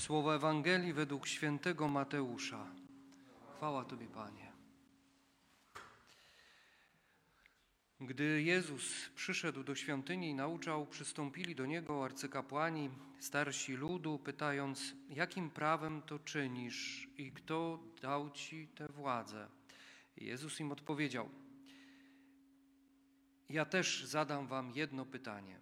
Słowo Ewangelii według świętego Mateusza. Chwała Tobie, Panie. Gdy Jezus przyszedł do świątyni i nauczał, przystąpili do Niego arcykapłani, starsi ludu, pytając, jakim prawem to czynisz i kto dał Ci tę władzę? Jezus im odpowiedział, ja też zadam Wam jedno pytanie.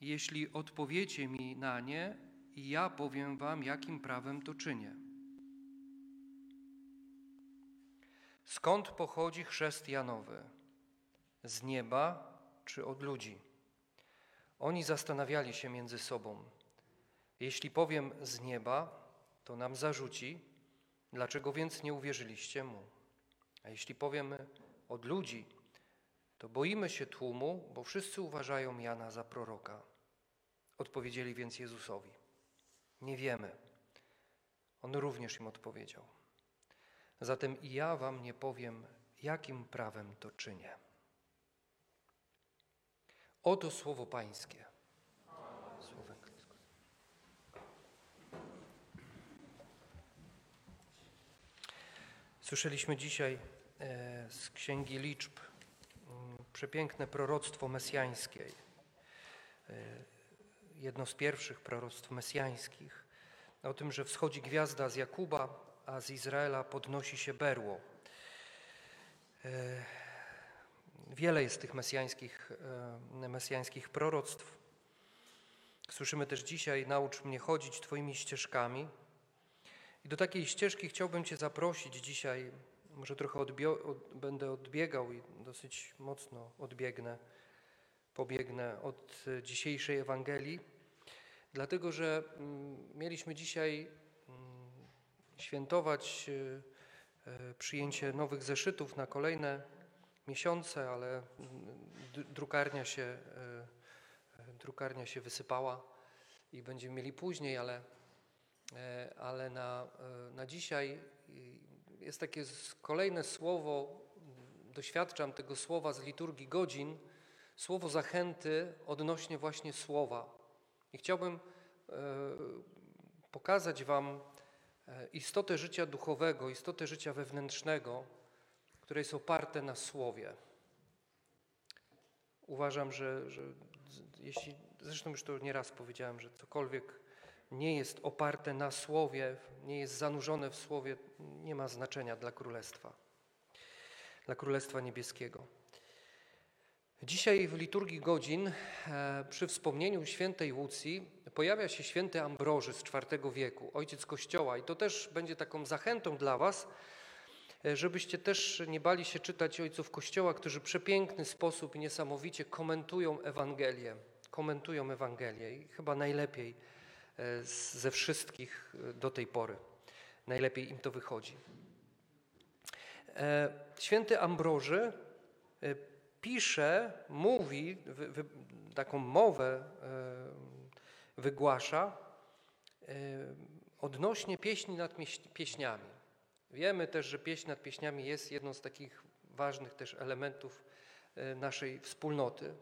Jeśli odpowiecie mi na nie, ja powiem Wam, jakim prawem to czynię. Skąd pochodzi chrzest Janowy? Z nieba czy od ludzi? Oni zastanawiali się między sobą. Jeśli powiem z nieba, to nam zarzuci, dlaczego więc nie uwierzyliście mu? A jeśli powiemy od ludzi, to boimy się tłumu, bo wszyscy uważają Jana za proroka. Odpowiedzieli więc Jezusowi: Nie wiemy. On również im odpowiedział: Zatem i ja wam nie powiem, jakim prawem to czynię. Oto słowo Pańskie. Słowo Słyszeliśmy dzisiaj e, z Księgi Liczb mm, przepiękne proroctwo mesjańskie. E, jedno z pierwszych proroctw mesjańskich. O tym, że wschodzi gwiazda z Jakuba, a z Izraela podnosi się berło. E, wiele jest tych mesjańskich, mesjańskich proroctw. Słyszymy też dzisiaj: Naucz mnie chodzić Twoimi ścieżkami. I do takiej ścieżki chciałbym Cię zaprosić dzisiaj. Może trochę odbio- od, będę odbiegał i dosyć mocno odbiegnę, pobiegnę od dzisiejszej Ewangelii, dlatego że mm, mieliśmy dzisiaj mm, świętować y, y, przyjęcie nowych zeszytów na kolejne miesiące, ale mm, drukarnia się, y, drukarnia się wysypała i będziemy mieli później, ale E, ale na, e, na dzisiaj jest takie kolejne słowo, doświadczam tego słowa z liturgii godzin, słowo zachęty odnośnie właśnie słowa. I chciałbym e, pokazać Wam istotę życia duchowego, istotę życia wewnętrznego, które jest oparte na słowie. Uważam, że, że jeśli, zresztą już to nieraz powiedziałem, że cokolwiek nie jest oparte na słowie, nie jest zanurzone w słowie, nie ma znaczenia dla królestwa, dla królestwa niebieskiego. Dzisiaj w liturgii godzin e, przy wspomnieniu świętej Łucji pojawia się święty Ambroży z IV wieku, ojciec Kościoła i to też będzie taką zachętą dla was, e, żebyście też nie bali się czytać ojców Kościoła, którzy w przepiękny sposób i niesamowicie komentują Ewangelię, komentują Ewangelię i chyba najlepiej E, ze wszystkich do tej pory. Najlepiej im to wychodzi. Święty Ambroży pisze, mówi, taką mowę wygłasza odnośnie pieśni nad pieśniami. Wiemy też, że pieśń nad pieśniami jest jedną z takich ważnych też elementów naszej wspólnoty.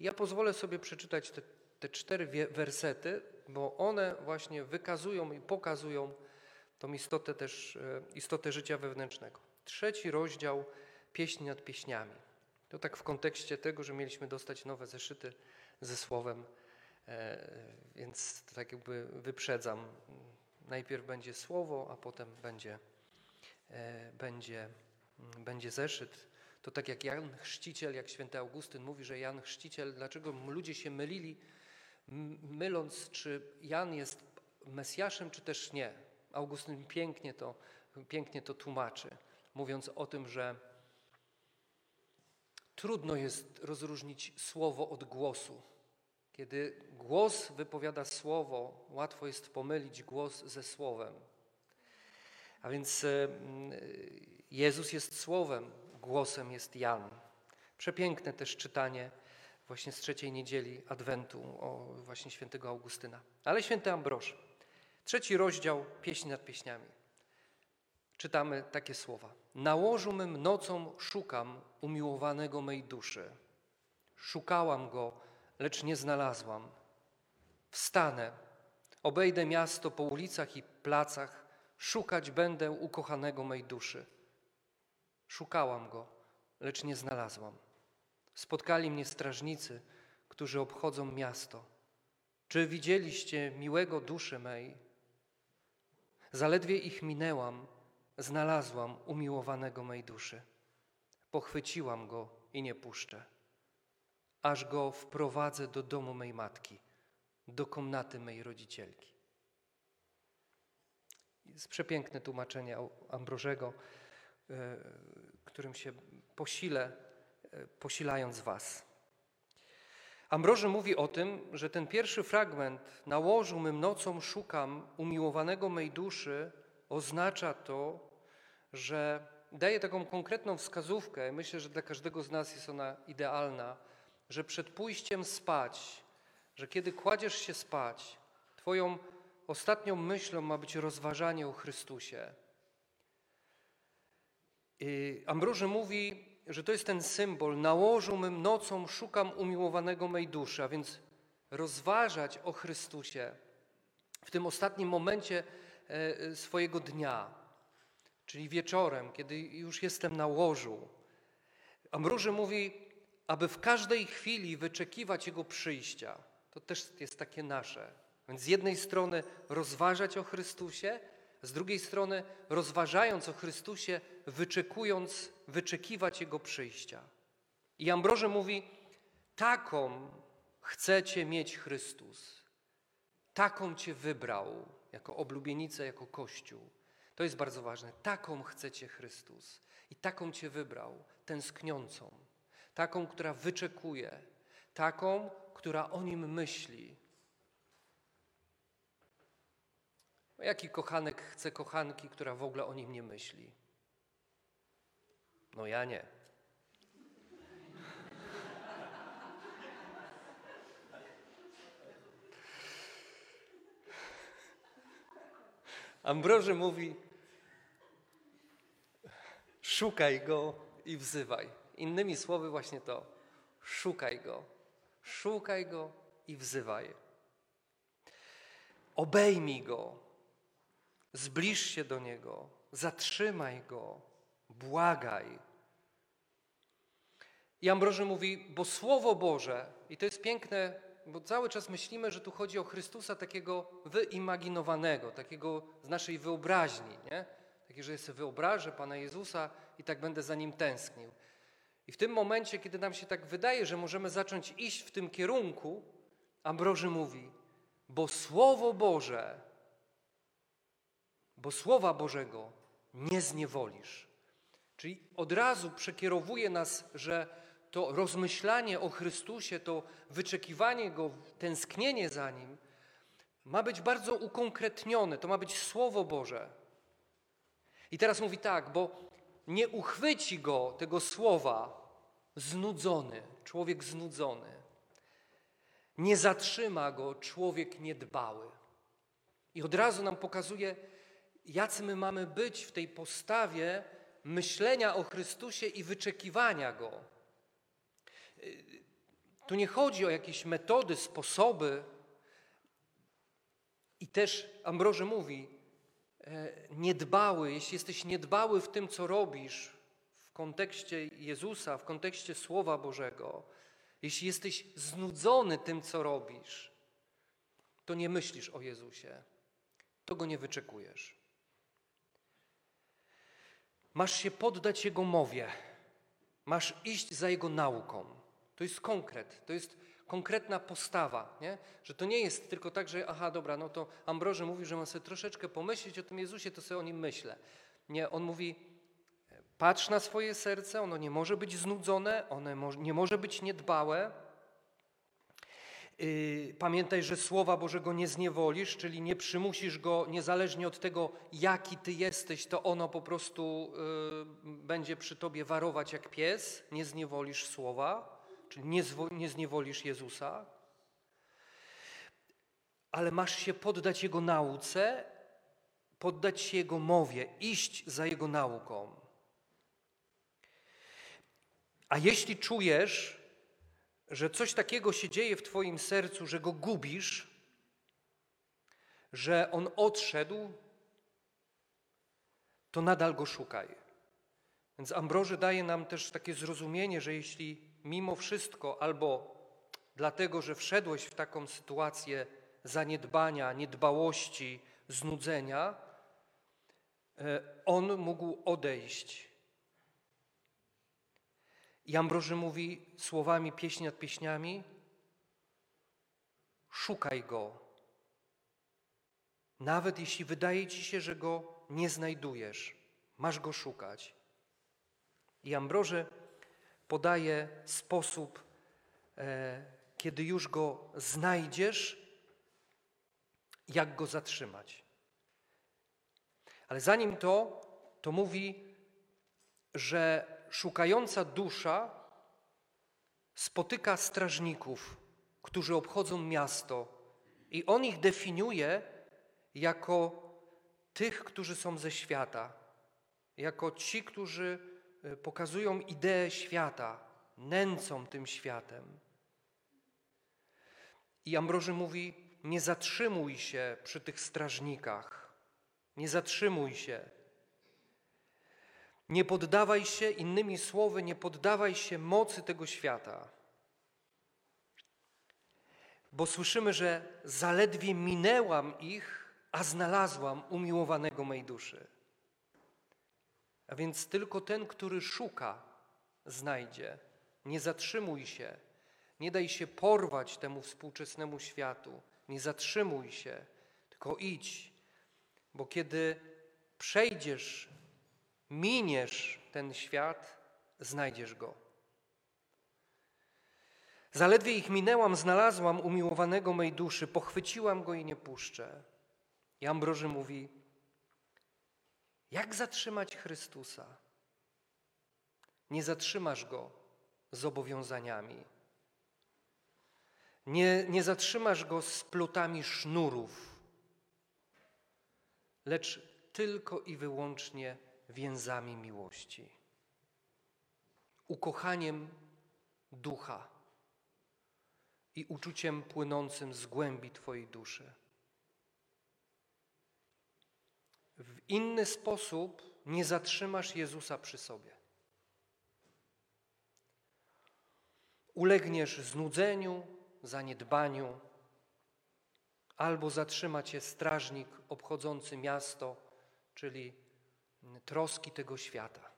Ja pozwolę sobie przeczytać te, te cztery wersety, bo one właśnie wykazują i pokazują tą istotę też, e, istotę życia wewnętrznego. Trzeci rozdział Pieśni nad pieśniami. To tak w kontekście tego, że mieliśmy dostać nowe zeszyty ze słowem, e, więc tak jakby wyprzedzam. Najpierw będzie słowo, a potem będzie, e, będzie, będzie zeszyt. To tak jak Jan Chrzciciel, jak święty Augustyn mówi, że Jan Chrzciciel, dlaczego ludzie się mylili, myląc, czy Jan jest Mesjaszem, czy też nie. Augustyn pięknie to, pięknie to tłumaczy, mówiąc o tym, że trudno jest rozróżnić słowo od głosu. Kiedy głos wypowiada słowo, łatwo jest pomylić głos ze słowem. A więc e, Jezus jest słowem, głosem jest Jan. Przepiękne też czytanie właśnie z trzeciej niedzieli Adwentu, o właśnie świętego Augustyna. Ale święty Ambroż, trzeci rozdział Pieśni nad pieśniami. Czytamy takie słowa. Na łożu mym nocą szukam umiłowanego mej duszy. Szukałam go, lecz nie znalazłam. Wstanę, Obejdę miasto po ulicach i placach, szukać będę ukochanego mej duszy. Szukałam go, lecz nie znalazłam. Spotkali mnie strażnicy, którzy obchodzą miasto. Czy widzieliście miłego duszy mej? Zaledwie ich minęłam, znalazłam umiłowanego mej duszy. Pochwyciłam go i nie puszczę, aż go wprowadzę do domu mej matki, do komnaty mej rodzicielki. Jest przepiękne tłumaczenie Ambrożego, e, którym się posilę, e, posilając Was. Ambroży mówi o tym, że ten pierwszy fragment nałożył mym nocą szukam umiłowanego mej duszy, oznacza to, że daje taką konkretną wskazówkę, myślę, że dla każdego z nas jest ona idealna, że przed pójściem spać, że kiedy kładziesz się spać, Twoją ostatnią myślą ma być rozważanie o Chrystusie. Ambroży mówi, że to jest ten symbol. Nałożył mym nocą, szukam umiłowanego mej duszy, a więc rozważać o Chrystusie w tym ostatnim momencie e, e, swojego dnia, czyli wieczorem, kiedy już jestem na łożu. Ambroży mówi, aby w każdej chwili wyczekiwać Jego przyjścia. To też jest takie nasze. Więc z jednej strony rozważać o Chrystusie, z drugiej strony rozważając o Chrystusie, wyczekując, wyczekiwać Jego przyjścia. I Ambroży mówi, taką chcecie mieć Chrystus, taką Cię wybrał jako oblubienicę, jako Kościół. To jest bardzo ważne. Taką chcecie Chrystus i taką Cię wybrał, tęskniącą, taką, która wyczekuje, taką, która o Nim myśli, Jaki kochanek chce kochanki, która w ogóle o nim nie myśli? No ja nie. Ambroży mówi: Szukaj go i wzywaj. Innymi słowy, właśnie to: szukaj go, szukaj go i wzywaj. Obejmij go, Zbliż się do Niego, zatrzymaj Go, błagaj. I Ambroży mówi, bo Słowo Boże, i to jest piękne, bo cały czas myślimy, że tu chodzi o Chrystusa takiego wyimaginowanego, takiego z naszej wyobraźni, nie? Takie, że sobie wyobrażę Pana Jezusa i tak będę za Nim tęsknił. I w tym momencie, kiedy nam się tak wydaje, że możemy zacząć iść w tym kierunku, Ambroży mówi, bo Słowo Boże bo Słowa Bożego nie zniewolisz. Czyli od razu przekierowuje nas, że to rozmyślanie o Chrystusie, to wyczekiwanie Go, tęsknienie za Nim ma być bardzo ukonkretnione, to ma być Słowo Boże. I teraz mówi tak, bo nie uchwyci Go, tego Słowa, znudzony, człowiek znudzony. Nie zatrzyma Go człowiek niedbały. I od razu nam pokazuje, jacy my mamy być w tej postawie myślenia o Chrystusie i wyczekiwania Go. Tu nie chodzi o jakieś metody, sposoby. I też Ambroży mówi, e, niedbały, jeśli jesteś niedbały w tym, co robisz, w kontekście Jezusa, w kontekście Słowa Bożego, jeśli jesteś znudzony tym, co robisz, to nie myślisz o Jezusie, to go nie wyczekujesz. Masz się poddać Jego mowie. Masz iść za Jego nauką. To jest konkret, to jest konkretna postawa, nie? że to nie jest tylko tak, że aha, dobra, no to Ambroży mówi, że mam sobie troszeczkę pomyśleć o tym Jezusie, to sobie o Nim myślę. Nie, on mówi, patrz na swoje serce, ono nie może być znudzone, ono nie może być niedbałe, Y, pamiętaj, że słowa Bożego nie zniewolisz, czyli nie przymusisz go, niezależnie od tego, jaki ty jesteś, to ono po prostu y, będzie przy tobie warować jak pies. Nie zniewolisz słowa, czyli nie, nie zniewolisz Jezusa. Ale masz się poddać Jego nauce, poddać się Jego mowie, iść za Jego nauką. A jeśli czujesz, że coś takiego się dzieje w Twoim sercu, że go gubisz, że on odszedł, to nadal go szukaj. Więc Ambroży daje nam też takie zrozumienie, że jeśli mimo wszystko albo dlatego, że wszedłeś w taką sytuację zaniedbania, niedbałości, znudzenia, e, on mógł odejść. I mówi słowami pieśni nad pieśniami: Szukaj go. Nawet jeśli wydaje ci się, że go nie znajdujesz, masz go szukać. I Ambroży podaje sposób, e, kiedy już go znajdziesz, jak go zatrzymać. Ale zanim to, to mówi, że szukająca dusza spotyka strażników, którzy obchodzą miasto, i on ich definiuje jako tych, którzy są ze świata, jako ci, którzy pokazują ideę świata, nęcą tym światem. I Ambroży mówi: Nie zatrzymuj się przy tych strażnikach, nie zatrzymuj się. Nie poddawaj się, innymi słowy, nie poddawaj się mocy tego świata. Bo słyszymy, że zaledwie minęłam ich, a znalazłam umiłowanego mej duszy. A więc tylko ten, który szuka, znajdzie. Nie zatrzymuj się, nie daj się porwać temu współczesnemu światu, nie zatrzymuj się, tylko idź, bo kiedy przejdziesz, miniesz ten świat, znajdziesz go. Zaledwie ich minęłam, znalazłam umiłowanego mej duszy, pochwyciłam go i nie puszczę. I Ambroży mówi, jak zatrzymać Chrystusa? Nie zatrzymasz Go zobowiązaniami. Nie, nie zatrzymasz Go z plotami sznurów, lecz tylko i wyłącznie więzami miłości, ukochaniem ducha i uczuciem płynącym z głębi Twojej duszy. W inny sposób nie zatrzymasz Jezusa przy sobie. Ulegniesz znudzeniu, zaniedbaniu, albo zatrzyma cię strażnik obchodzący miasto, czyli troski tego świata.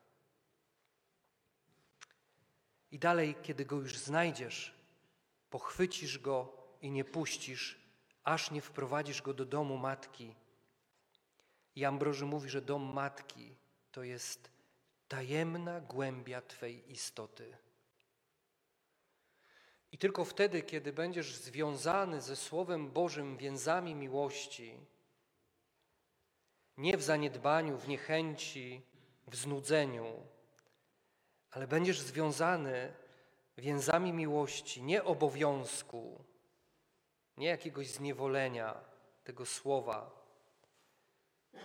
I dalej, kiedy go już znajdziesz, pochwycisz go i nie puścisz, aż nie wprowadzisz go do domu matki i Ambroży mówi, że dom matki to jest tajemna głębia Twej istoty. I tylko wtedy, kiedy będziesz związany ze Słowem Bożym więzami miłości, nie w zaniedbaniu, w niechęci, w znudzeniu, ale będziesz związany więzami miłości, nie obowiązku, nie jakiegoś zniewolenia tego słowa, E,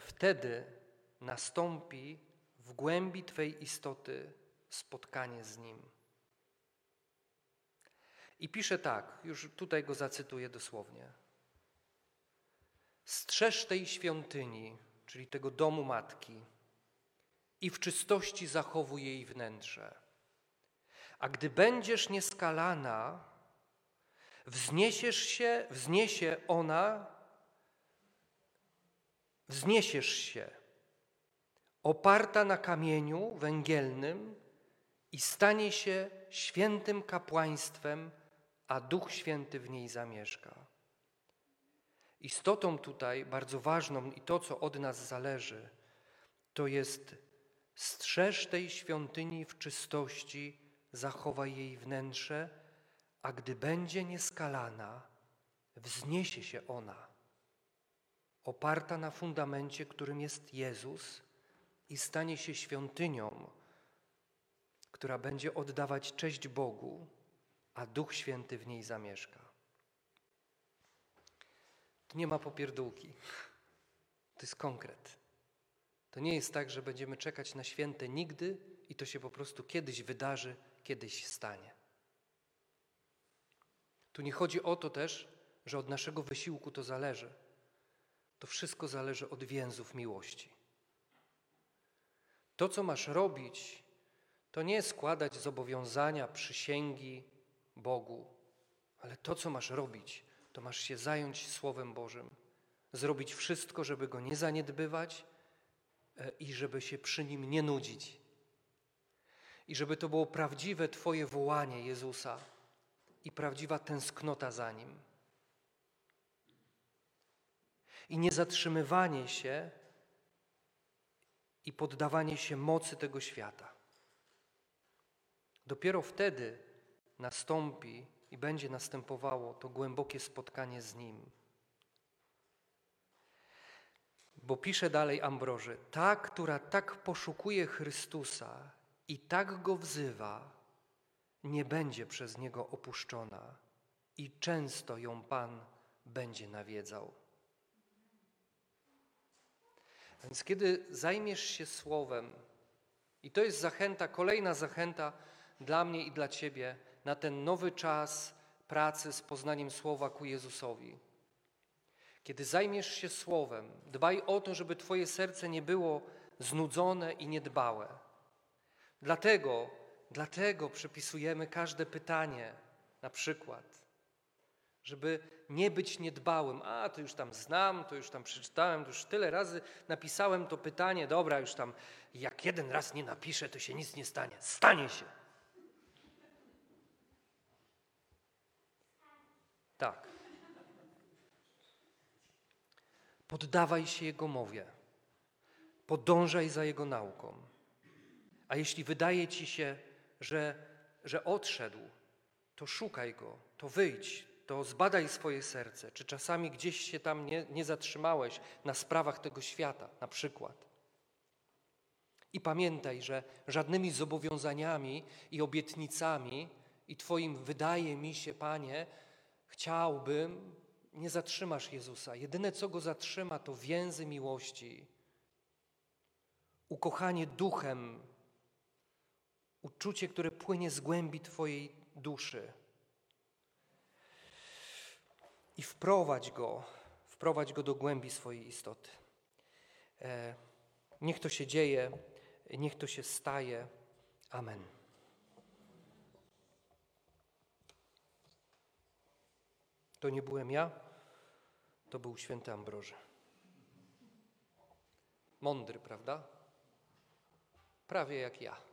wtedy nastąpi w głębi Twej istoty spotkanie z Nim. I pisze tak, już tutaj go zacytuję dosłownie. Strzeż tej świątyni, czyli tego domu matki, i w czystości zachowuj jej wnętrze. A gdy będziesz nieskalana, wzniesiesz się, wzniesie ona wzniesiesz się, oparta na kamieniu węgielnym i stanie się świętym kapłaństwem, a Duch Święty w niej zamieszka. Istotą tutaj bardzo ważną i to, co od nas zależy, to jest strzeż tej świątyni w czystości, zachowaj jej wnętrze, a gdy będzie nieskalana, wzniesie się ona oparta na fundamencie, którym jest Jezus i stanie się świątynią, która będzie oddawać cześć Bogu, a Duch Święty w niej zamieszka. Tu nie ma popierdółki. To jest konkret. To nie jest tak, że będziemy czekać na święte nigdy i to się po prostu kiedyś wydarzy, kiedyś stanie. Tu nie chodzi o to też, że od naszego wysiłku to zależy. To wszystko zależy od więzów miłości. To, co masz robić, to nie składać zobowiązania, przysięgi Bogu, ale to, co masz robić, to masz się zająć Słowem Bożym, zrobić wszystko, żeby go nie zaniedbywać e, i żeby się przy nim nie nudzić. I żeby to było prawdziwe Twoje wołanie Jezusa i prawdziwa tęsknota za nim. I nie zatrzymywanie się i poddawanie się mocy tego świata. Dopiero wtedy nastąpi i będzie następowało to głębokie spotkanie z Nim. Bo pisze dalej Ambroży, ta, która tak poszukuje Chrystusa i tak Go wzywa, nie będzie przez Niego opuszczona i często ją Pan będzie nawiedzał. Więc kiedy zajmiesz się Słowem, i to jest zachęta, kolejna zachęta dla mnie i dla Ciebie na ten nowy czas pracy z poznaniem Słowa ku Jezusowi. Kiedy zajmiesz się Słowem, dbaj o to, żeby Twoje serce nie było znudzone i niedbałe. Dlatego, dlatego przypisujemy każde pytanie, na przykład, żeby nie być niedbałym. A, to już tam znam, to już tam przeczytałem, to już tyle razy napisałem to pytanie, dobra, już tam, jak jeden raz nie napiszę, to się nic nie stanie. Stanie się. Tak. Poddawaj się Jego mowie. Podążaj za Jego nauką. A jeśli wydaje ci się, że, że odszedł, to szukaj Go, to wyjdź, to zbadaj swoje serce, czy czasami gdzieś się tam nie, nie zatrzymałeś na sprawach tego świata, na przykład. I pamiętaj, że żadnymi zobowiązaniami i obietnicami i Twoim wydaje mi się, Panie, chciałbym, nie zatrzymasz Jezusa. Jedyne, co Go zatrzyma, to więzy miłości, ukochanie duchem, uczucie, które płynie z głębi Twojej duszy i wprowadź go, wprowadź go do głębi swojej istoty. E, niech to się dzieje, niech to się staje. Amen. To nie byłem ja, to był święty Ambroży. Mądry, prawda? Prawie jak ja.